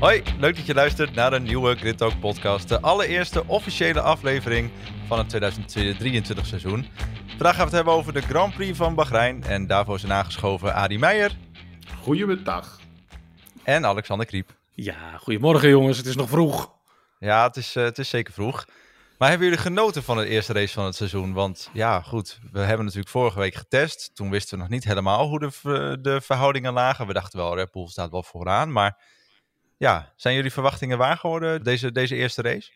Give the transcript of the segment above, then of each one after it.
Hoi, leuk dat je luistert naar een nieuwe Grid Talk podcast. De allereerste officiële aflevering van het 2023 seizoen. Vandaag gaan we het hebben over de Grand Prix van Bahrein. En daarvoor zijn aangeschoven Adi Meijer. Goedemiddag. En Alexander Kriep. Ja, goedemorgen jongens. Het is nog vroeg. Ja, het is, uh, het is zeker vroeg. Maar hebben jullie genoten van de eerste race van het seizoen? Want ja, goed, we hebben natuurlijk vorige week getest. Toen wisten we nog niet helemaal hoe de, de verhoudingen lagen. We dachten wel, Red Bull staat wel vooraan. Maar ja, zijn jullie verwachtingen waar geworden deze, deze eerste race?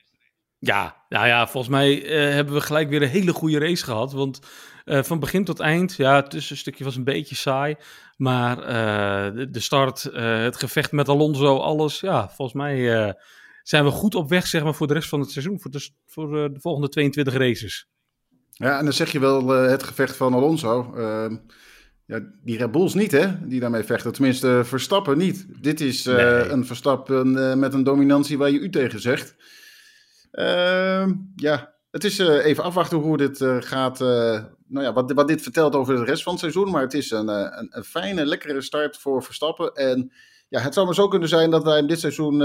Ja, nou ja, volgens mij uh, hebben we gelijk weer een hele goede race gehad. Want uh, van begin tot eind, ja, het tussenstukje was een beetje saai. Maar uh, de, de, start, het gevecht met Alonso, alles, ja, volgens mij zijn we goed op weg zeg maar, voor de rest van het seizoen. Voor de, voor de volgende 22 races. Ja, en dan zeg je wel het gevecht van Alonso. Ehm, ja, die Red Bulls niet, hè, die daarmee vechten. Tenminste, Verstappen niet. Dit is uh, nee. een Verstappen uh, met een dominantie waar je u tegen zegt. Uh, ja, het is uh, even afwachten hoe dit gaat. nou ja, wat, wat dit vertelt over de rest van het seizoen. Maar het is een, een, een, fijne, lekkere start voor Verstappen. En ja, het zou maar zo kunnen zijn dat wij hem dit seizoen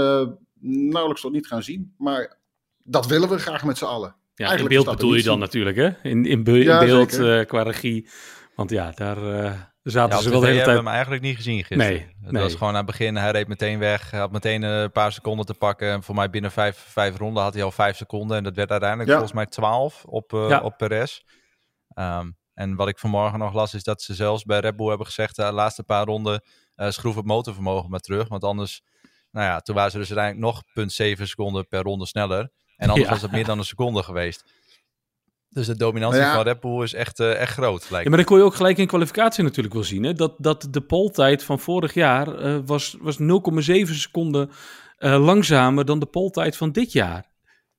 nauwelijks tot niet gaan zien. Maar dat willen we graag met z'n allen. Ja, Eigenlijk in beeld bedoel je dan natuurlijk, hè? In, in, be ja, in beeld qua regie. Want ja, daar uh, zaten ja, ze wel de hele tijd... hebben hem eigenlijk niet gezien gisteren. Nee, het nee. was gewoon aan het begin, hij reed meteen weg. Hij had meteen een paar seconden te pakken. En voor mij binnen vijf, vijf ronden had hij al vijf seconden. En dat werd uiteindelijk ja. volgens mij twaalf op, uh, ja. op Perez. Um, en wat ik vanmorgen nog las, is dat ze zelfs bij Red Bull hebben gezegd... de laatste paar ronden uh, schroef het motorvermogen maar terug. Want anders, nou ja, toen waren ze dus uiteindelijk nog 0,7 seconden per ronde sneller. En anders was het meer dan een seconde geweest. Dus de dominantie ja. van Red Bull is echt, uh, echt groot. Ja, maar dan kon je ook gelijk in kwalificatie natuurlijk wel zien. Hè? Dat, dat de poltijd van vorig jaar uh, was, was 0,7 seconden uh, langzamer dan de poltijd van dit jaar.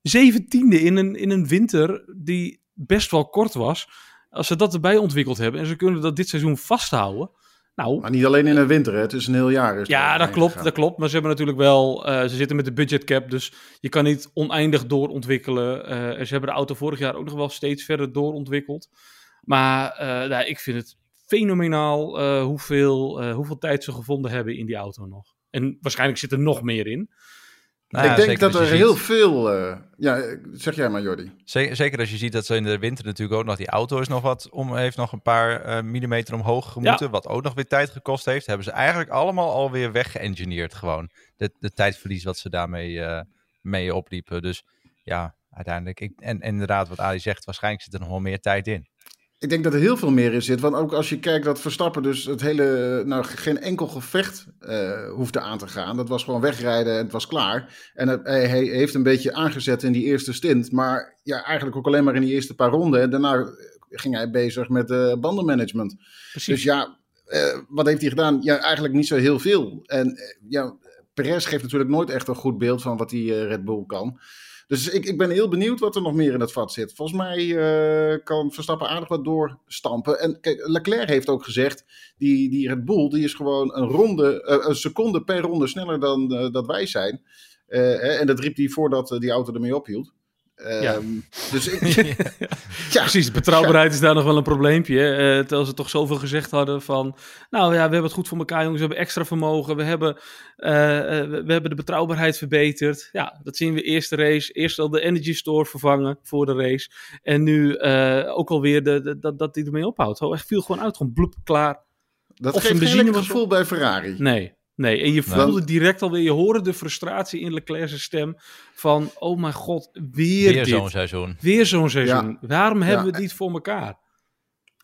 Zeventiende in een, in een winter die best wel kort was. Als ze dat erbij ontwikkeld hebben en ze kunnen dat dit seizoen vasthouden. Nou, maar niet alleen in de winter, hè? het is een heel jaar. Is ja, dat klopt, gegaan. dat klopt. Maar ze hebben natuurlijk wel, uh, ze zitten met de budgetcap, dus je kan niet oneindig doorontwikkelen. Uh, ze hebben de auto vorig jaar ook nog wel steeds verder doorontwikkeld. Maar uh, nou, ik vind het fenomenaal hoeveel, hoeveel tijd ze gevonden hebben in die auto nog. En waarschijnlijk zit er nog meer in. Nou, ik ja, denk dat er heel veel. Uh, ja, zeg jij maar, Jordi. Zeker, zeker, als je ziet dat ze in de winter natuurlijk ook nog. Die auto is nog wat. Om, heeft nog een paar uh, millimeter omhoog gemoeten. Ja. Wat ook nog weer tijd gekost heeft. Hebben ze eigenlijk allemaal alweer weggeëngineerd. Gewoon. De, de tijdverlies wat ze daarmee uh, mee opliepen. Dus ja, uiteindelijk. Ik, en, en inderdaad, wat Ali zegt. Waarschijnlijk zit er nog wel meer tijd in. Ik denk dat er heel veel meer in zit. Want ook als je kijkt dat Verstappen dus het hele, nou geen enkel gevecht uh, hoefde aan te gaan. Dat was gewoon wegrijden en het was klaar. En hij, hij, heeft een beetje aangezet in die eerste stint. Maar ja, eigenlijk ook alleen maar in die eerste paar ronden. En daarna ging hij bezig met uh, bandenmanagement. Precies. Dus ja, uh, wat heeft hij gedaan? Ja, eigenlijk niet zo heel veel. En ja, Perez geeft natuurlijk nooit echt een goed beeld van wat die Red Bull kan. Dus ik, ik ben heel benieuwd wat er nog meer in het vat zit. Volgens mij uh, kan Verstappen aardig wat doorstampen. En kijk, Leclerc heeft ook gezegd, die, die Red Bull die is gewoon een, ronde, uh, een seconde per ronde sneller dan uh, dat wij zijn. en dat riep hij voordat die auto ermee ophield. Ja. Um, dus ik, ja. Precies, betrouwbaarheid is daar nog wel een probleempje. Uh, terwijl ze toch zoveel gezegd hadden van... Nou ja, we hebben het goed voor elkaar jongens, we hebben extra vermogen. We hebben, uh, uh, we hebben de betrouwbaarheid verbeterd. Ja, dat zien we eerste race. Eerst al de Energy Store vervangen voor de race. En nu ook alweer de, de, dat, dat hij ermee ophoudt. Echt viel gewoon uit, gewoon bloep, klaar. Dat of geeft geen gevoel bij Ferrari. Nee, Nee, en je voelde nee. direct alweer, je hoorde de frustratie in Leclerc's stem van, oh mijn god, weer, weer zo'n seizoen. Weer zo'n seizoen. Ja. Waarom hebben ja. we het niet voor elkaar?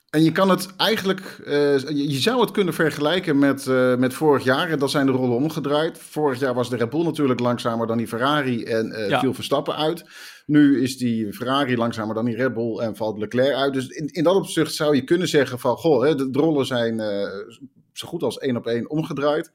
En je kan het eigenlijk, uh, je zou het kunnen vergelijken met, uh, met vorig jaar. En dat zijn de rollen omgedraaid. Vorig jaar was de Red Bull natuurlijk langzamer dan die Ferrari en uh, ja. viel Verstappen uit. Nu is die Ferrari langzamer dan die Red Bull en valt Leclerc uit. Dus in, in dat opzicht zou je kunnen zeggen van, goh, hè, de, de rollen zijn zo goed als één op één omgedraaid.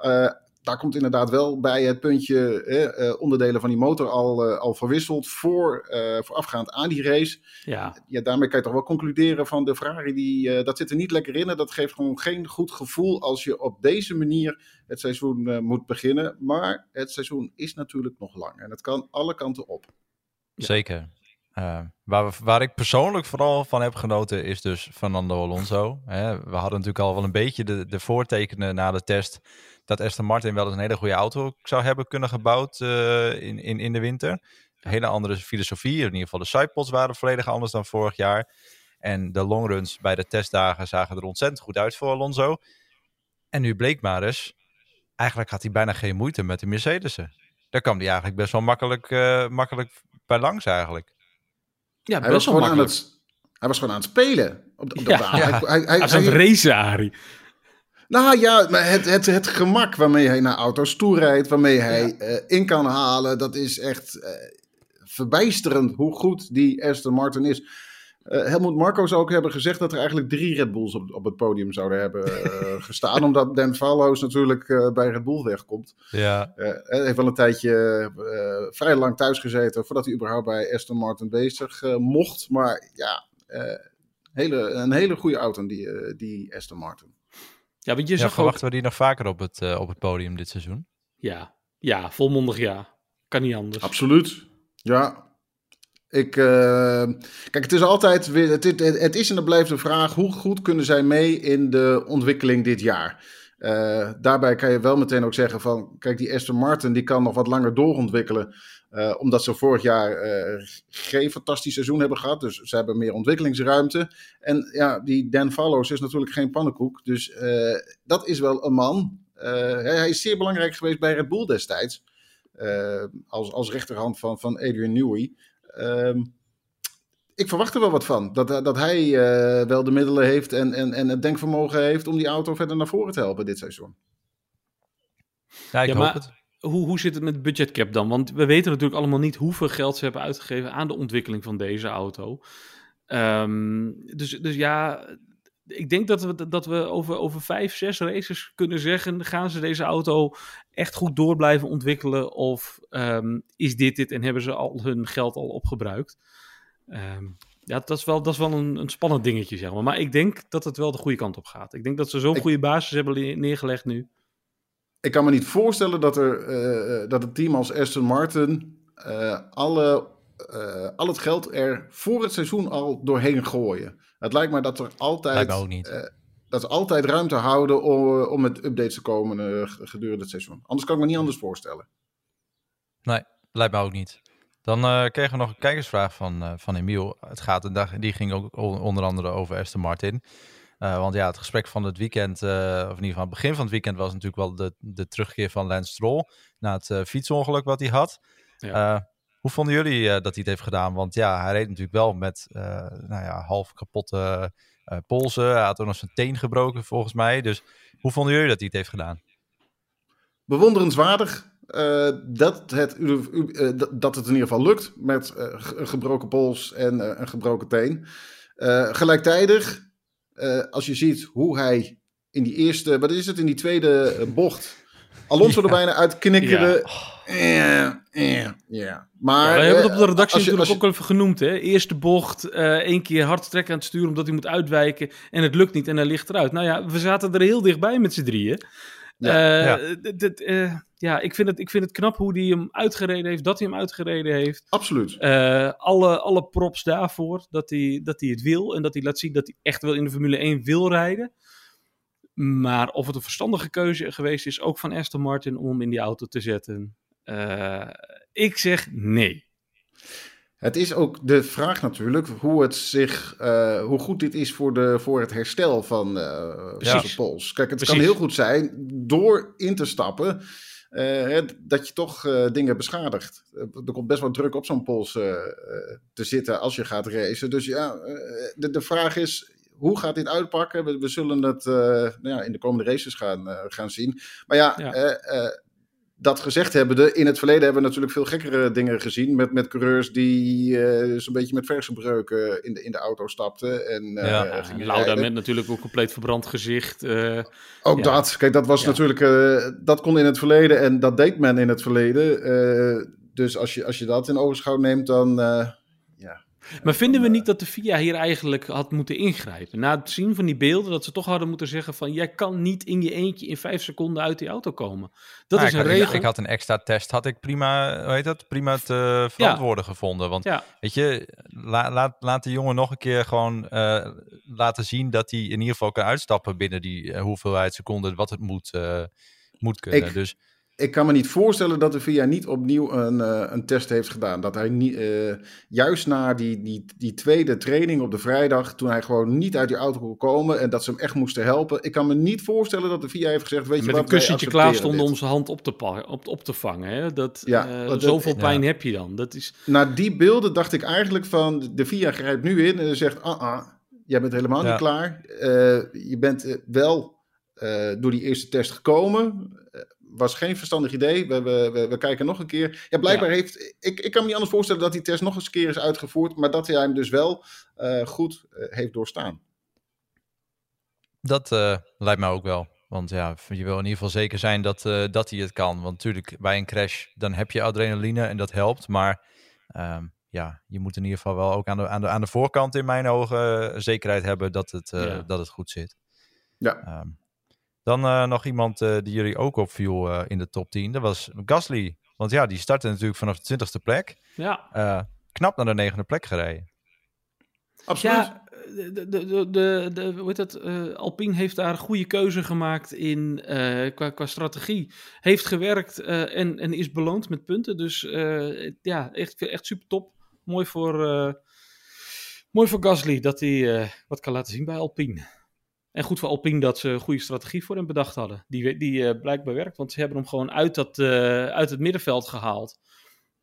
Uh, daar komt inderdaad wel bij het puntje eh, uh, onderdelen van die motor al, uh, al verwisseld voor, voorafgaand aan die race. Ja. ja, daarmee kan je toch wel concluderen van de Ferrari, die, dat zit er niet lekker in. En dat geeft gewoon geen goed gevoel als je op deze manier het seizoen moet beginnen. Maar het seizoen is natuurlijk nog lang en het kan alle kanten op. Ja. Zeker. waar, waar ik persoonlijk vooral van heb genoten is dus Fernando Alonso. Hè, we hadden natuurlijk al wel een beetje de, de voortekenen na de test dat Aston Martin wel eens een hele goede auto zou hebben kunnen gebouwd in, in, in de winter. Een hele andere filosofie. In ieder geval de sidepods waren volledig anders dan vorig jaar. En de longruns bij de testdagen zagen er ontzettend goed uit voor Alonso. En nu bleek maar eens, eigenlijk had hij bijna geen moeite met de Mercedes'en. Daar kwam hij eigenlijk best wel makkelijk, uh, makkelijk bij langs eigenlijk. Ja, hij was gewoon aan het, hij was gewoon aan het spelen. Op, op ja, Hij, hij, hij, was aan het racen, Arie. Nou ja, maar het, het, het gemak waarmee hij naar auto's toe rijdt, waarmee hij uh, in kan halen, dat is echt uh, verbijsterend hoe goed die Aston Martin is. Uh, Helmut Marco zou ook hebben gezegd dat er eigenlijk drie Red Bulls op, op het podium zouden hebben gestaan. omdat Dan Vallows natuurlijk bij Red Bull wegkomt. Ja. hij heeft wel een tijdje vrij lang thuis gezeten voordat hij überhaupt bij Aston Martin bezig mocht. Maar ja, hele, een hele goede auto die, die Aston Martin. Ja, want je ja, verwachten we die nog vaker op het, op het podium dit seizoen? Ja, ja volmondig ja. Kan niet anders. Absoluut. Ja, ik, uh, kijk, het is altijd weer. Het, het, is en het blijft de vraag: hoe goed kunnen zij mee in de ontwikkeling dit jaar? Uh, daarbij kan je wel meteen ook zeggen: van kijk, die Aston Martin die kan nog wat langer doorontwikkelen. Uh, omdat ze vorig jaar geen fantastisch seizoen hebben gehad. Dus ze hebben meer ontwikkelingsruimte. En ja, die Dan Fallows is natuurlijk geen pannenkoek. Dus dat is wel een man. hij is zeer belangrijk geweest bij Red Bull destijds. als, als rechterhand van, van Adrian Newey. Ehm, ik verwacht er wel wat van. Dat, dat hij uh, wel de middelen heeft en, en, en het denkvermogen heeft om die auto verder naar voren te helpen dit seizoen. Ja, ik hoop het. Hoe, hoe zit het met budgetcap dan? Want we weten natuurlijk allemaal niet hoeveel geld ze hebben uitgegeven aan de ontwikkeling van deze auto. Um, dus, dus ja, ik denk dat we, dat we over, over vijf, zes races kunnen zeggen: gaan ze deze auto echt goed door blijven ontwikkelen? Of um, is dit dit en hebben ze al hun geld al opgebruikt? Um, ja, dat is wel, dat is wel een, een, spannend dingetje, zeg maar. Maar ik denk dat het wel de goede kant op gaat. Ik denk dat ze zo'n goede basis hebben neergelegd nu. Ik kan me niet voorstellen dat, er, uh, dat het team als Aston Martin uh, alle, uh, al het geld er voor het seizoen al doorheen gooien. Het lijkt me dat er altijd, uh, dat ze altijd ruimte houden om, om met updates te komen uh, gedurende het seizoen. Anders kan ik me niet anders voorstellen. Nee, lijkt me ook niet. Dan uh, kregen we nog een kijkersvraag van, van Emiel. Het gaat een dag, die ging ook onder andere over Aston Martin. want ja, het gesprek van het weekend, of in ieder geval het begin van het weekend, was natuurlijk wel de, de terugkeer van Lance Stroll na het fietsongeluk wat hij had. Ja. Hoe vonden jullie uh, dat hij het heeft gedaan? Want ja, hij reed natuurlijk wel met uh, nou ja, half kapotte uh, polsen. Hij had ook nog zijn teen gebroken volgens mij. Dus hoe vonden jullie dat hij het heeft gedaan? Bewonderenswaardig dat, het, dat het in ieder geval lukt met een gebroken pols en een gebroken teen. gelijktijdig, als je ziet hoe hij in die eerste, wat is het, in die tweede bocht Alonso ja. er bijna uit knikkerde. Ja. Ja, ja. Maar, ja, we hebben het op de redactie natuurlijk ook even genoemd. Hè? Eerste bocht, uh, één keer hard trekken aan het sturen omdat hij moet uitwijken. En het lukt niet en hij ligt eruit. Nou ja, we zaten er heel dichtbij met z'n drieën. Ja, uh, ja. Uh, ja, ik vind, het, ik vind het knap hoe hij hem uitgereden heeft, dat hij hem uitgereden heeft. Absoluut. alle, alle props daarvoor, dat hij, dat hij het wil en dat hij laat zien dat hij echt wel in de Formule 1 wil rijden. Maar of het een verstandige keuze geweest is, ook van Aston Martin, om hem in die auto te zetten. Ik zeg nee. Het is ook de vraag natuurlijk hoe, het zich, uh, hoe goed dit is voor, de, voor het herstel van uh, ja. pols. Kijk, het kan heel goed zijn door in te stappen uh, dat je toch dingen beschadigt. er komt best wel druk op zo'n pols te zitten als je gaat racen. Dus ja, de, de vraag is, hoe gaat dit uitpakken? We, we zullen het uh, nou ja, in de komende races gaan, uh, gaan zien. Maar ja, ja. Uh, dat gezegd hebbende, in het verleden hebben we natuurlijk veel gekkere dingen gezien. Met, met coureurs die zo'n beetje met verse in, de, in de auto stapten. En, ja, Lauda met natuurlijk ook compleet verbrand gezicht. ook dat. Kijk, dat was natuurlijk, dat kon in het verleden en dat deed men in het verleden. dus als je, als je dat in ogenschouw neemt, dan Maar vinden we niet dat de FIA hier eigenlijk had moeten ingrijpen? Na het zien van die beelden, dat ze toch hadden moeten zeggen van... jij kan niet in je eentje in vijf seconden uit die auto komen. Dat nou, is een had, regel. Ik, had een extra test, had ik prima, hoe heet dat, prima te verantwoorden gevonden. Want weet je, laat, laat de jongen nog een keer gewoon uh, laten zien... dat hij in ieder geval kan uitstappen binnen die uh, hoeveelheid seconden... wat het moet, uh, moet kunnen. dus ik kan me niet voorstellen dat de VIA niet opnieuw een, uh, een test heeft gedaan. Dat hij niet, uh, juist na die, die, die tweede training op de vrijdag, toen hij gewoon niet uit die auto kon komen en dat ze hem echt moesten helpen. Ik kan me niet voorstellen dat de VIA heeft gezegd, weet je Met wat, een kussentje klaar stond om zijn hand op te, op, op te vangen. Hè? Dat, ja, uh, zoveel pijn heb je dan. Dat is... Na die beelden dacht ik eigenlijk van, de VIA grijpt nu in en zegt, ah, ah jij bent helemaal niet klaar. je bent wel door die eerste test gekomen was geen verstandig idee. We, we, we, kijken nog een keer. Ja, blijkbaar heeft. Ik, ik kan me niet anders voorstellen dat die test nog eens een keer is uitgevoerd. Maar dat hij hem dus wel uh, goed uh, heeft doorstaan. Dat uh, lijkt mij ook wel. Want ja, je wil in ieder geval zeker zijn dat, dat hij het kan. Want natuurlijk, bij een crash, dan heb je adrenaline en dat helpt. Maar um, ja, je moet in ieder geval wel ook aan de, aan de, aan de voorkant in mijn ogen zekerheid hebben dat het, ja. dat het goed zit. Ja. Um, dan uh, nog iemand uh, die jullie ook opviel uh, in de top 10. Dat was Gasly. Want ja, die startte natuurlijk vanaf de 20ste plek. Ja. knap naar de negende plek gereden. Absoluut. Ja, de, de, de, de, hoe heet het? Alpine heeft daar een goede keuze gemaakt in, qua, qua strategie. Heeft gewerkt en, en is beloond met punten. Dus ja, echt, echt super top. Mooi voor, mooi voor Gasly dat hij wat kan laten zien bij Alpine. En goed voor Alpine dat ze een goede strategie voor hem bedacht hadden. Die, die uh, blijkbaar werkt, want ze hebben hem gewoon uit, dat, uh, uit het middenveld gehaald.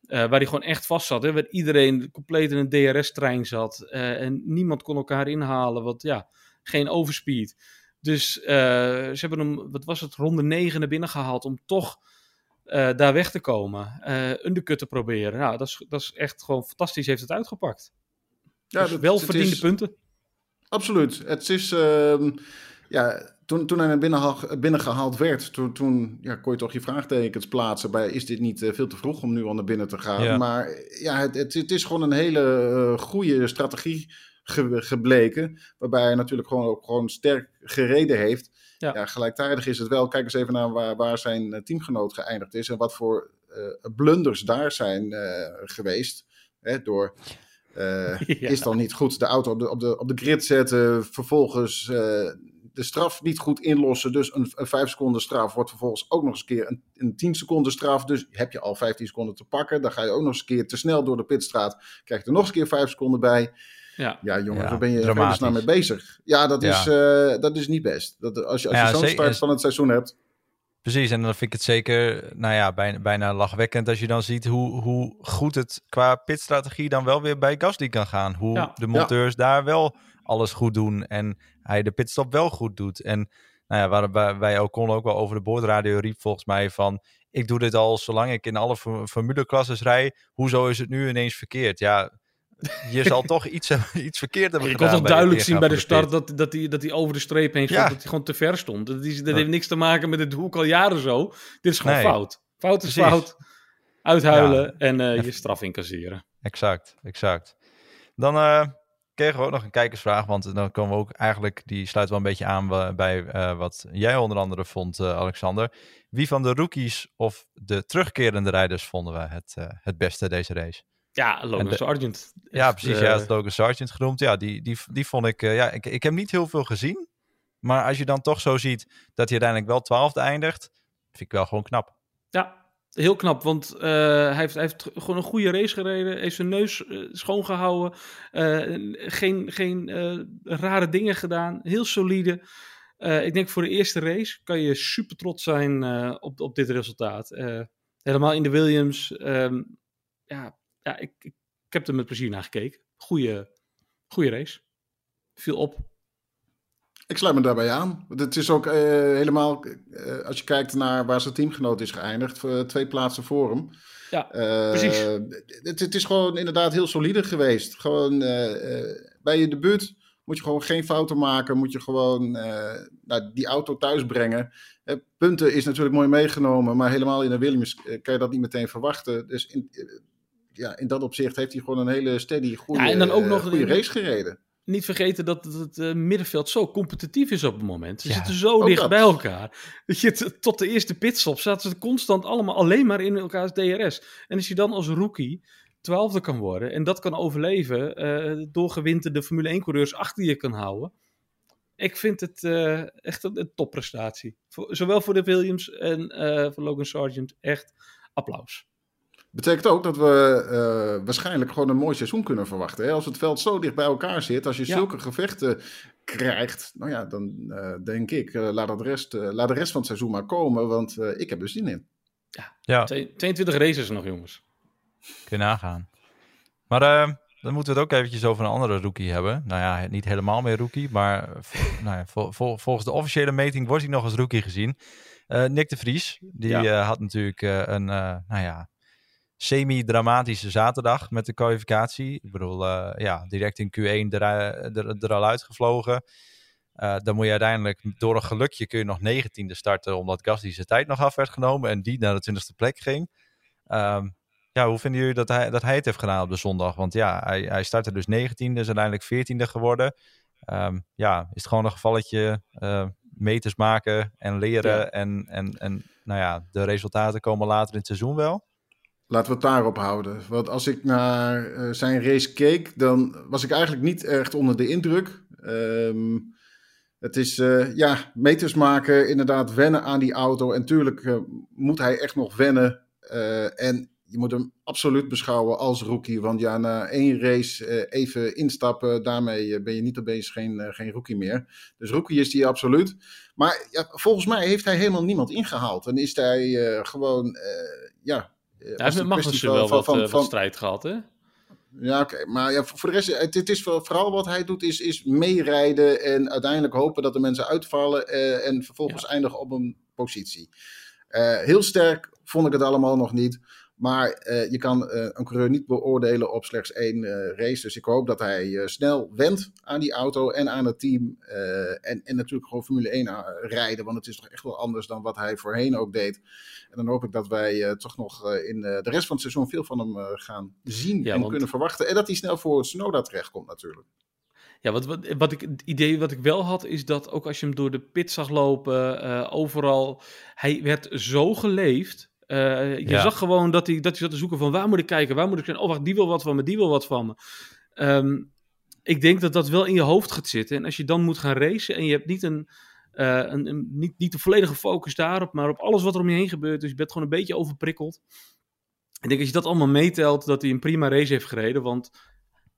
Uh, waar hij gewoon echt vast zat. Hè, waar iedereen compleet in een DRS-trein zat. en niemand kon elkaar inhalen, want ja, geen overspeed. Dus ze hebben hem, wat was het, ronde 9 naar binnen gehaald om toch daar weg te komen. undercut te proberen. Nou, dat is, dat is echt gewoon fantastisch, heeft het uitgepakt. Ja, dus dat, wel verdiende is... punten. Absoluut. Het is, uh, ja, toen, toen hij naar binnen, binnen gehaald werd, toen, toen ja, kon je toch je vraagtekens plaatsen bij, is dit niet uh, veel te vroeg om nu al naar binnen te gaan? Ja. Maar ja, het, het, het, is gewoon een hele uh, goede strategie ge, gebleken, waarbij hij natuurlijk gewoon ook gewoon sterk gereden heeft. Ja. ja. gelijktijdig is het wel, kijk eens even naar waar, waar zijn eh, teamgenoot geëindigd is en wat voor blunders daar zijn geweest. Hè, door uh, ja. Is dan niet goed de auto op de, op de, op de grid zetten, vervolgens uh, de straf niet goed inlossen. Dus een, een 5 seconden straf wordt vervolgens ook nog eens een keer een, een 10 seconden straf. Dus heb je al 15 seconden te pakken. Dan ga je ook nog eens een keer te snel door de pitstraat. Krijg je er nog eens een keer 5 seconden bij. Ja, ja jongens, ja, daar ben je er nou mee bezig. Ja, dat, ja. Is, uh, dat is niet best. Dat, als je, als je zo'n start van het seizoen hebt. Precies, en dan vind ik het zeker, nou ja, bijna, bijna lachwekkend als je dan ziet hoe, hoe goed het qua pitstrategie dan wel weer bij Gasly kan gaan. Hoe ja. de monteurs ja. daar wel alles goed doen en hij de pitstop wel goed doet. En nou ja, waarbij wij Ocon ook wel over de boordradio riep volgens mij van, ik doe dit al zolang ik in alle formuleklasses rij, hoezo is het nu ineens verkeerd? Ja, je zal toch iets, iets verkeerd hebben je gedaan. Je kon toch duidelijk zien bij de start dat, dat, hij, dat hij over de streep heen stond, ja. dat hij gewoon te ver stond. Dat, is, dat heeft niks te maken met het hoek al jaren zo. Dit is gewoon nee. fout. Fout is Precies. fout. Uithuilen ja. en uh, je straf incasseren. Exact, exact. Dan uh, kregen we ook nog een kijkersvraag, want dan komen we ook eigenlijk, die sluit wel een beetje aan bij uh, wat jij onder andere vond, Alexander. Wie van de rookies of de terugkerende rijders vonden we het, het beste deze race? Ja, Logan de, Sargent. Ja, precies. Uh, ja, het Logan Sargent genoemd. Ja, die, die, die vond ik... Uh, ja, ik, ik heb niet heel veel gezien. Maar als je dan toch zo ziet dat hij uiteindelijk wel twaalfde eindigt... vind ik wel gewoon knap. Ja, heel knap. Want uh, hij, heeft, hij heeft gewoon een goede race gereden. Heeft zijn neus schoongehouden. geen geen rare dingen gedaan. Heel solide. ik denk voor de eerste race kan je super trots zijn op, op dit resultaat. helemaal in de Williams. Um, ja, ja, ik, ik, ik, heb er met plezier naar gekeken. Goeie, goeie race. Viel op. Ik sluit me daarbij aan. Het is ook uh, helemaal, uh, als je kijkt naar waar zijn teamgenoot is geëindigd, uh, twee plaatsen voor hem. Ja, precies. Het, het, is gewoon inderdaad heel solide geweest. Gewoon bij je debuut moet je gewoon geen fouten maken. Moet je gewoon nou, die auto thuis brengen. punten is natuurlijk mooi meegenomen, maar helemaal in een Williams kan je dat niet meteen verwachten. Dus in, ja, in dat opzicht heeft hij gewoon een hele steady, goede, ja, en dan ook nog goede race gereden niet vergeten dat het uh, middenveld zo competitief is op het moment. Ze zitten zo dicht bij elkaar. Dat je, tot de eerste pitstop zaten ze constant allemaal alleen maar in elkaars DRS. En als je dan als rookie twaalfde kan worden en dat kan overleven, uh, door gewinterde Formule 1-coureurs achter je kan houden. Ik vind het uh, echt een, een topprestatie. Voor, zowel voor de Williams en voor Logan Sargent. Echt applaus. Betekent ook dat we uh, waarschijnlijk gewoon een mooi seizoen kunnen verwachten. Hè? Als het veld zo dicht bij elkaar zit, als je zulke gevechten krijgt, nou ja, dan uh, denk ik, uh, laat, de rest, laat de rest van het seizoen maar komen, want ik heb er zin in. Ja, ja. 22 races nog, jongens. Kun je nagaan. Maar dan moeten we het ook eventjes over een andere rookie hebben. Nou ja, niet helemaal meer rookie, maar nou ja, vol, vol, volgens de officiële meting wordt hij nog als rookie gezien. Nick de Vries, die had natuurlijk een, nou ja semi-dramatische zaterdag met de kwalificatie. Ik bedoel, uh, ja, direct in Q1 er, er, er al uitgevlogen. Uh, dan moet je uiteindelijk door een gelukje kun je nog negentiende starten, omdat Gasly zijn tijd nog af werd genomen en die naar de twintigste plek ging. Um, ja, hoe vinden jullie dat hij, dat hij het heeft gedaan op de zondag? Want ja, hij, hij startte dus negentiende, is uiteindelijk veertiende geworden. Um, ja, is het gewoon een gevalletje uh, meters maken en leren en, en, en nou ja, de resultaten komen later in het seizoen wel? Laten we het daarop houden. Want als ik naar uh, zijn race keek, dan was ik eigenlijk niet echt onder de indruk. Um, het is, uh, ja, meters maken, inderdaad wennen aan die auto. En tuurlijk uh, moet hij echt nog wennen. en je moet hem absoluut beschouwen als rookie. Want ja, na één race even instappen, daarmee ben je niet opeens geen, geen rookie meer. Dus rookie is hij absoluut. Maar ja, volgens mij heeft hij helemaal niemand ingehaald. En is hij gewoon, ja, hij heeft met Magnussen wel wat, van, van, strijd gehad, hè? Ja, oké. Maar ja, voor de rest, het, het, is vooral wat hij doet, is, is meerijden en uiteindelijk hopen dat de mensen uitvallen uh, en vervolgens eindigen op een positie. Uh, heel sterk vond ik het allemaal nog niet. Maar uh, je kan uh, een coureur niet beoordelen op slechts één uh, race. Dus ik hoop dat hij snel wendt aan die auto en aan het team. en, en natuurlijk gewoon Formule 1 rijden. Want het is toch echt wel anders dan wat hij voorheen ook deed. En dan hoop ik dat wij toch nog in de rest van het seizoen veel van hem gaan zien en kunnen verwachten. En dat hij snel voor Snowda terechtkomt natuurlijk. Ja, wat, wat, wat ik, het idee wat ik wel had, is dat ook als je hem door de pit zag lopen, overal, hij werd zo geleefd uh, je zag gewoon dat hij, dat hij zat te zoeken van waar moet ik kijken, waar moet ik zijn. Oh, wacht, die wil wat van me, die wil wat van me. Um, ik denk dat dat wel in je hoofd gaat zitten. En als je dan moet gaan racen en je hebt niet een, uh, een, een, niet, niet de volledige focus daarop, maar op alles wat er om je heen gebeurt. Dus je bent gewoon een beetje overprikkeld. Ik denk als je dat allemaal meetelt, dat hij een prima race heeft gereden. Want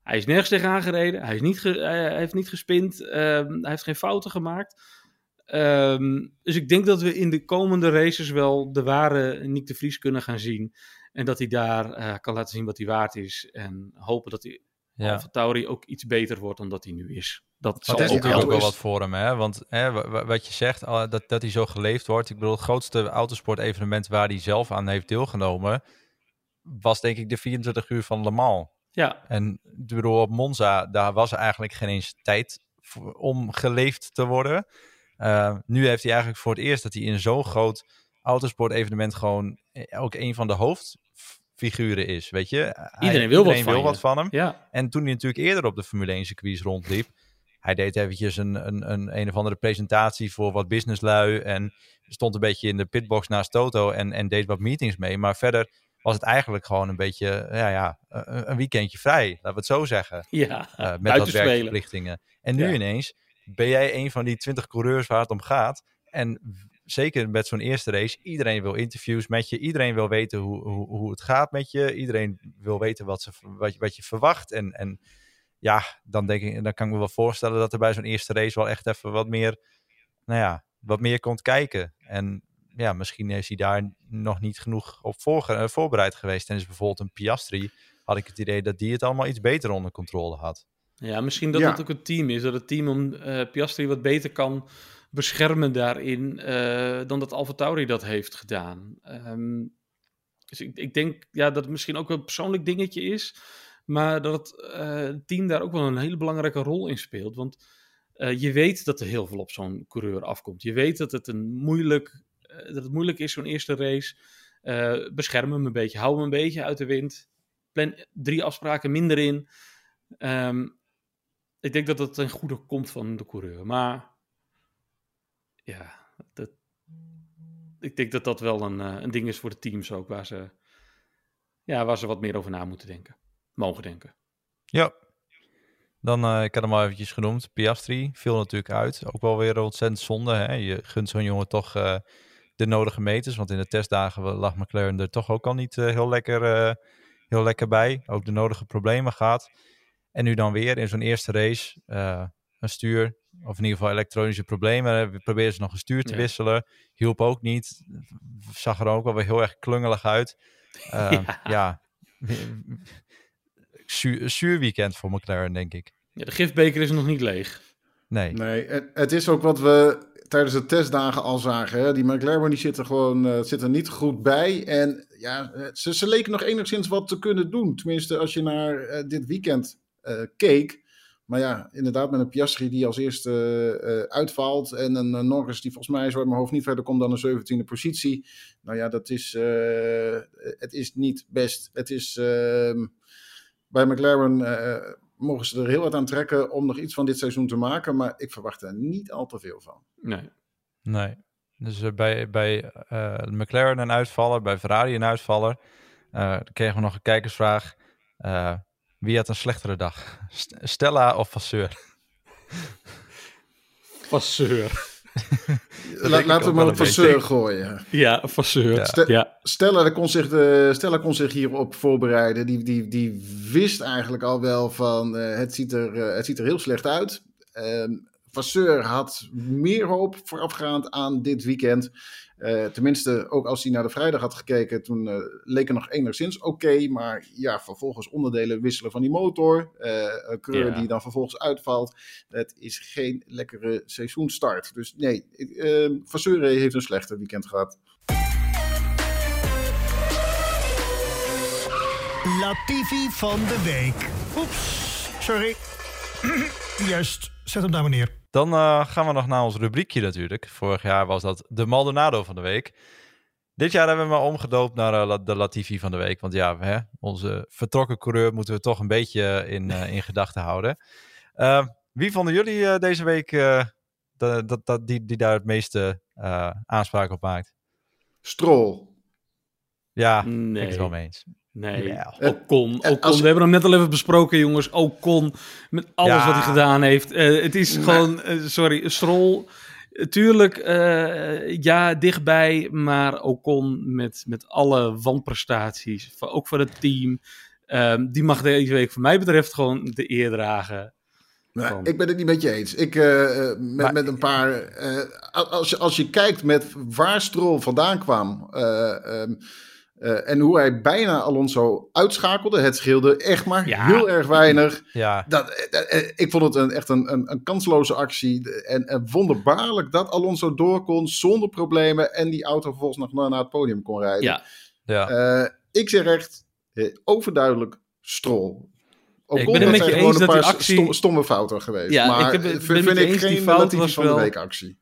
hij is nergens tegenaan gereden. Hij, is niet ge, hij heeft niet gespind. Uh, hij heeft geen fouten gemaakt. Um, dus ik denk dat we in de komende races wel de ware Nick de Vries kunnen gaan zien. En dat hij daar uh, kan laten zien wat hij waard is. En hopen dat hij ja. Tauri ook iets beter wordt dan dat hij nu is. Dat zal is natuurlijk ook wel wat voor hem, hè? Want hè, wat je zegt, dat, dat hij zo geleefd wordt. Ik bedoel, het grootste autosport-evenement waar hij zelf aan heeft deelgenomen, was denk ik de 24 uur van Le Mans. Ja. En ik bedoel, op Monza, daar was eigenlijk geen eens tijd om geleefd te worden. Uh, nu heeft hij eigenlijk voor het eerst dat hij in zo'n groot autosport-evenement gewoon eh, ook een van de hoofdfiguren is. Weet je, iedereen wil, iedereen wat, wil van wat van hem. Ja. En toen hij natuurlijk eerder op de Formule 1 circuits rondliep, hij deed eventjes een, een, een, een of andere presentatie voor wat businesslui en stond een beetje in de pitbox naast Toto en, en deed wat meetings mee. Maar verder was het eigenlijk gewoon een beetje, ja, ja, een weekendje vrij, laten we het zo zeggen. Ja, uh, met dat werkverplichtingen. En nu ineens ben jij een van die 20 coureurs waar het om gaat. En zeker met zo'n eerste race, iedereen wil interviews met je. Iedereen wil weten hoe, hoe, hoe het gaat met je. Iedereen wil weten wat, ze, wat, je, wat je verwacht. En, en ja, dan, denk ik, dan kan ik me wel voorstellen dat er bij zo'n eerste race wel echt even wat meer, nou ja, wat meer komt kijken. En ja, misschien is hij daar nog niet genoeg op voor, voorbereid geweest. En is bijvoorbeeld een Piastri, had ik het idee dat die het allemaal iets beter onder controle had. Ja, misschien dat het ook een team is. Dat het team om uh, Piastri wat beter kan beschermen daarin uh, dan dat Alfa Tauri dat heeft gedaan. Um, dus ik, ik, denk ja, dat het misschien ook een persoonlijk dingetje is. Maar dat het uh, team daar ook wel een hele belangrijke rol in speelt. Want je weet dat er heel veel op zo'n coureur afkomt. Je weet dat het, een moeilijk, dat het moeilijk is, zo'n eerste race. bescherm hem een beetje, hou hem een beetje uit de wind plan drie afspraken minder in. Ehm, ik denk dat dat ten goede komt van de coureur. Maar ja, dat, ik denk dat dat wel een, uh, een ding is voor de teams ook, waar ze, ja, waar ze wat meer over na moeten denken. Mogen denken. Ja, dan, uh, ik had hem al eventjes genoemd, Piastri viel natuurlijk uit. Ook wel weer ontzettend zonde. Hè? Je gunt zo'n jongen toch uh, de nodige meters. Want in de testdagen lag McLaren er toch ook al niet heel, lekker, heel lekker bij. Ook de nodige problemen gaat. En nu dan weer in zo'n eerste race een stuur. Of in ieder geval elektronische problemen. We proberen ze nog een stuur te ja. wisselen. Hielp ook niet. Zag er ook wel weer heel erg klungelig uit. ja. ja. Zuur, zuur weekend voor McLaren, denk ik. Ja, de gifbeker is nog niet leeg. Nee. Nee, het is ook wat we tijdens de testdagen al zagen. Hè? Die McLaren die zit er gewoon uh, zit er niet goed bij. En ja, ze, ze leken nog enigszins wat te kunnen doen. Tenminste, als je naar uh, dit weekend keek. Maar ja, inderdaad, met een Piastri die als eerste uh, uitvalt. En een uh, Norris die volgens mij zo uit mijn hoofd niet verder komt dan een 17e positie. Nou ja, dat is, uh, het is niet best. Het is ehm, bij McLaren mogen ze er heel wat aan trekken om nog iets van dit seizoen te maken. Maar ik verwacht er niet al te veel van. Nee. Nee. Dus uh, bij, bij uh, McLaren een uitvaller, bij Ferrari een uitvaller. Uh, dan kregen we nog een kijkersvraag. Wie had een slechtere dag? Stella of Vasseur? Vasseur. La, laten we maar op Vasseur gooien. Ja, Vasseur. Ja. Ste ja. Stella, kon zich de, Stella kon zich hierop voorbereiden. Die, die, die wist eigenlijk al wel van uh, het, ziet er, uh, het ziet er heel slecht uit. Uh, Vasseur had meer hoop voorafgaand aan dit weekend. Uh, tenminste, ook als hij naar de vrijdag had gekeken, toen uh, leek er nog enigszins oké. Okay, maar ja, vervolgens onderdelen wisselen van die motor. Uh, een kleur ja. die dan vervolgens uitvalt. Het is geen lekkere seizoenstart. Dus nee, uh, Vasseur heeft een slechte weekend gehad. Latifi van de week. Oeps, sorry. Juist, zet hem daar meneer. Dan uh, gaan we nog naar ons rubriekje natuurlijk. Vorig jaar was dat de Maldonado van de week. Dit jaar hebben we hem omgedoopt naar uh, de Latifi van de week. Want ja, hè, onze vertrokken coureur moeten we toch een beetje in, uh, in gedachten houden. wie vonden jullie deze week dat, dat, die, die daar het meeste aanspraak op maakt? Stroll. Ja, nee. ik het wel mee eens. Nee, ja. Ocon. Ocon. Als... We hebben hem net al even besproken, jongens. Ocon, met alles ja. wat hij gedaan heeft. Uh, het is gewoon, uh, sorry, Stroll. Tuurlijk, uh, ja, dichtbij. Maar Ocon met, met alle wanprestaties. Ook voor het team. Ehm, die mag deze week, voor mij betreft, gewoon de eer dragen. Van... Ik ben het niet met je eens. Ik, uh, met, maar... met een paar. Uh, als, je, als je kijkt met waar Stroll vandaan kwam. Uh, um, Uh, en hoe hij bijna Alonso uitschakelde. Het scheelde echt maar ja. heel erg weinig. Ja. Dat, uh, ik vond het een, echt een, een, een, kansloze actie. En, en, wonderbaarlijk dat Alonso door kon zonder problemen. En die auto vervolgens nog naar, naar het podium kon rijden. Ja. ja. Uh, ik zeg echt overduidelijk strol. Ook ik ben het met je eens dat die actie... Stomme, stomme fouten geweest. Ja, maar ik heb, vind, vind ik geen relatief van wel... de week actie.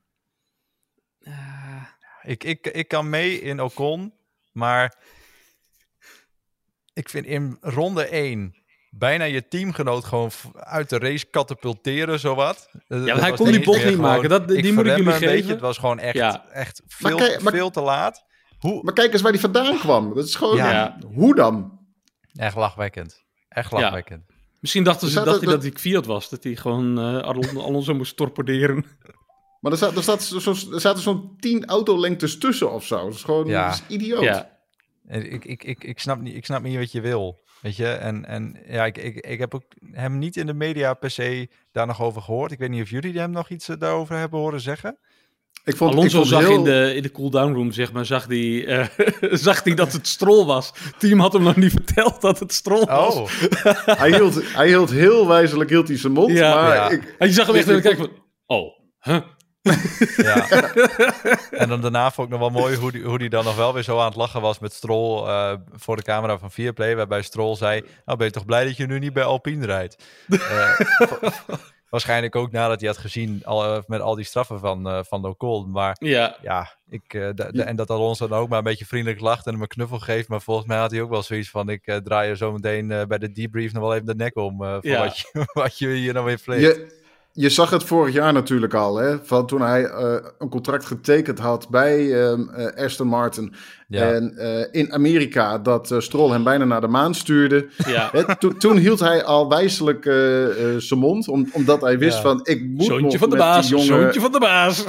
Ik, ik, ik kan mee in Ocon. Maar ik vind in ronde 1 bijna je teamgenoot gewoon uit de race katapulteren, zowat. Ja, maar hij kon die bocht niet maken. Dat, die moet ik jullie geven. Beetje, het was gewoon echt, ja. echt veel, maar kijk, maar, veel te laat. Hoe... Maar kijk eens waar die vandaan kwam. Dat is gewoon, ja. hoe dan? Echt lachwekkend. Echt lachwekkend. Ja. Misschien dachten ze dat hij dat ik Fiat was. Dat hij gewoon uh, Alonso moest torpederen. Maar er, staat, er, staat zo, er zaten zo'n tien autolengtes tussen of zo. Dat is gewoon ja. dat is idioot. Ja. Ik, ik, ik, ik, snap niet, ik snap niet wat je wil. Weet je, en, en ja, ik, ik, ik heb ook hem niet in de media per se daar nog over gehoord. Ik weet niet of jullie hem nog iets daarover hebben horen zeggen. Ik vond, Alonso ik vond zag heel... in de, in de cool-down room, zeg maar, zag hij uh, zag die dat het strol was. Het team had hem nog niet verteld dat het strol was. Oh. hij, hield, hij hield heel wijzelijk hield hij zijn mond. Ja, maar ja. Ik, en je zag hem echt en kijken van, oh, huh? Ja. en dan daarna vond ik nog wel mooi hoe die, hoe die dan nog wel weer zo aan het lachen was met Stroll uh, voor de camera van Vierplay. Waarbij Stroll zei, nou ben je toch blij dat je nu niet bij Alpine rijdt. uh, waarschijnlijk ook nadat hij had gezien al, met al die straffen van, uh, van Ocon. Maar ja, ja, ik, en dat Alonso dan ook maar een beetje vriendelijk lacht en hem een knuffel geeft. Maar volgens mij had hij ook wel zoiets van, ik draai je zo meteen bij de debrief nog wel even de nek om. voor wat, je, wat je hier nou weer pleegt je zag het vorig jaar natuurlijk al, hè, van toen hij uh, een contract getekend had bij uh, Aston Martin. En uh, in Amerika dat Stroll hem bijna naar de maan stuurde. Ja. Hè, to toen hield hij al wijselijk zijn mond, om, omdat hij wist van ik moet Zoontje nog van de met baas, die jongen... Zoontje van de baas.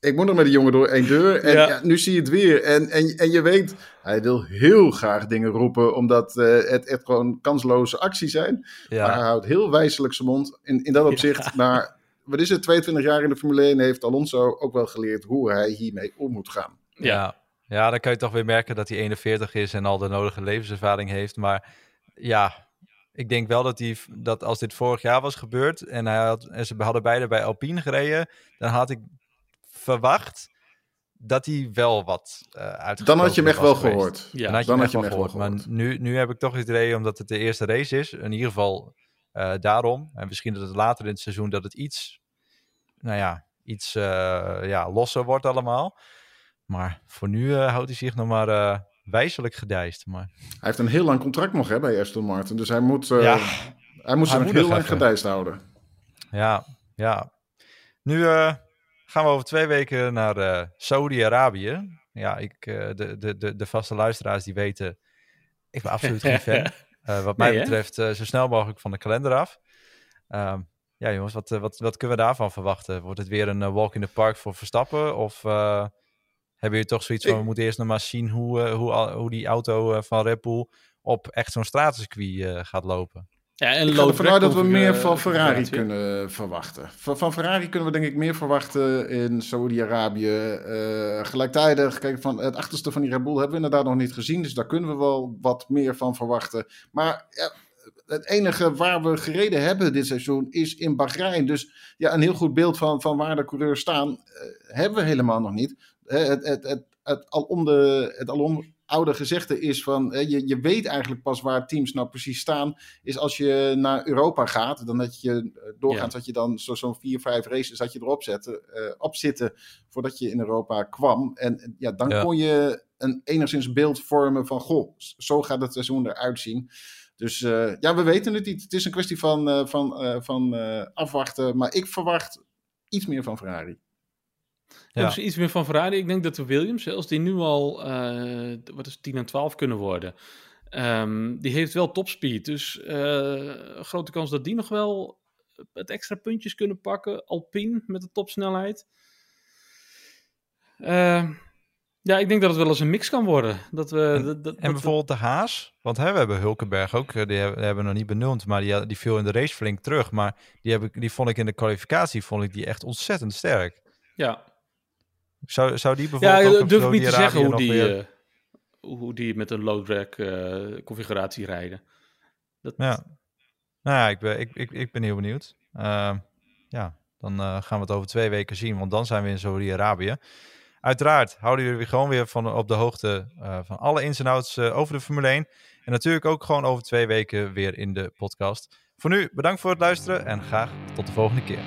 Ik moet nog met die jongen door één deur. En ja. nu zie je het weer. En, en, en je weet, hij wil heel graag dingen roepen, omdat het echt gewoon kansloze acties zijn. Ja. Maar hij houdt heel wijselijk zijn mond. In, in dat opzicht, ja. naar, wat is het, 22 jaar in de Formule 1 heeft Alonso ook wel geleerd hoe hij hiermee om moet gaan. Ja. ja, dan kan je toch weer merken dat hij 41 is en al de nodige levenservaring heeft. Maar ja, ik denk wel dat, hij, dat als dit vorig jaar was gebeurd en, hij had, en ze hadden beide bij Alpine gereden, dan had ik verwacht dat hij wel wat uh, uit. Dan had je hem echt wel gehoord. Ja, dan had je, dan had je hem echt wel gehoord. Maar nu, nu heb ik toch het idee, omdat het de eerste race is, in ieder geval uh, daarom. En misschien dat het later in het seizoen dat het iets, nou ja, iets uh, ja, losser wordt allemaal. Maar voor nu houdt hij zich nog maar wijzelijk gedijst. Maar... Hij heeft een heel lang contract nog hè, bij Aston Martin. Dus hij moet, ja, hij moet zich heel lang gedijst houden. Ja, ja. Nu gaan we over twee weken naar uh, Saudi-Arabië. Ja, ik, uh, de, de, de, de vaste luisteraars die weten, ik ben absoluut geen fan. Uh, wat mij betreft zo snel mogelijk van de kalender af. Ehm, ja jongens, wat, wat, wat kunnen we daarvan verwachten? Wordt het weer een walk in the park voor Verstappen? Of hebben jullie toch zoiets van, we moeten eerst nog maar zien hoe, hoe, hoe die auto van Red Bull op echt zo'n stratencircuit gaat lopen? Ja, en ik ga ervan uit dat we meer van Ferrari kunnen verwachten. Van, van, Ferrari kunnen we denk ik meer verwachten in Saudi-Arabië. Uh, gelijktijdig, kijk, van het achterste van die Red Bull hebben we inderdaad nog niet gezien. Dus daar kunnen we wel wat meer van verwachten. Maar ja, het enige waar we gereden hebben dit seizoen is in Bahrein. Dus ja, een heel goed beeld van, van waar de coureurs staan uh, hebben we helemaal nog niet. Het, het, het, het, het alom de, het alom oude gezegde is van je, je weet eigenlijk pas waar teams nou precies staan, is als je naar Europa gaat, dan dat je eh, doorgaat dat je dan zo'n zo vier, vijf races dat je erop zetten, uh, op zitten voordat je in Europa kwam. En ja, dan kon je een enigszins beeld vormen van goh, zo gaat het seizoen eruit zien. Dus uh, ja, we weten het niet. Het is een kwestie van, uh, van, van afwachten. Maar ik verwacht iets meer van Ferrari. Ja. Dus iets meer van Ferrari. Ik denk dat de Williams, als die nu al uh, wat is 10 en 12 kunnen worden, um, die heeft wel topspeed. Dus uh, grote kans dat die nog wel het extra puntjes kunnen pakken. Alpine met de topsnelheid. Uh, ja, ik denk dat het wel eens een mix kan worden. Dat we, en, dat, dat, en bijvoorbeeld de Haas, want hè, we hebben Hulkenberg ook, die hebben, hebben we nog niet benoemd, maar die, die viel in de race flink terug. Maar die, heb ik, die vond ik in de kwalificatie vond ik die echt ontzettend sterk. Ja, zou, zou die bijvoorbeeld. Ja, durf ik niet te zeggen hoe die, weer... uh, hoe die met een low drag uh, configuratie rijden. Dat... Ja. Nou ja, ik ben, ik, ik, ik ben heel benieuwd. Uh, ja, dan uh, gaan we het over twee weken zien, want dan zijn we in Saudi-Arabië. Uiteraard houden jullie gewoon weer van, op de hoogte van alle ins en outs over de Formule 1. En natuurlijk ook gewoon over twee weken weer in de podcast. Voor nu, bedankt voor het luisteren en graag tot de volgende keer.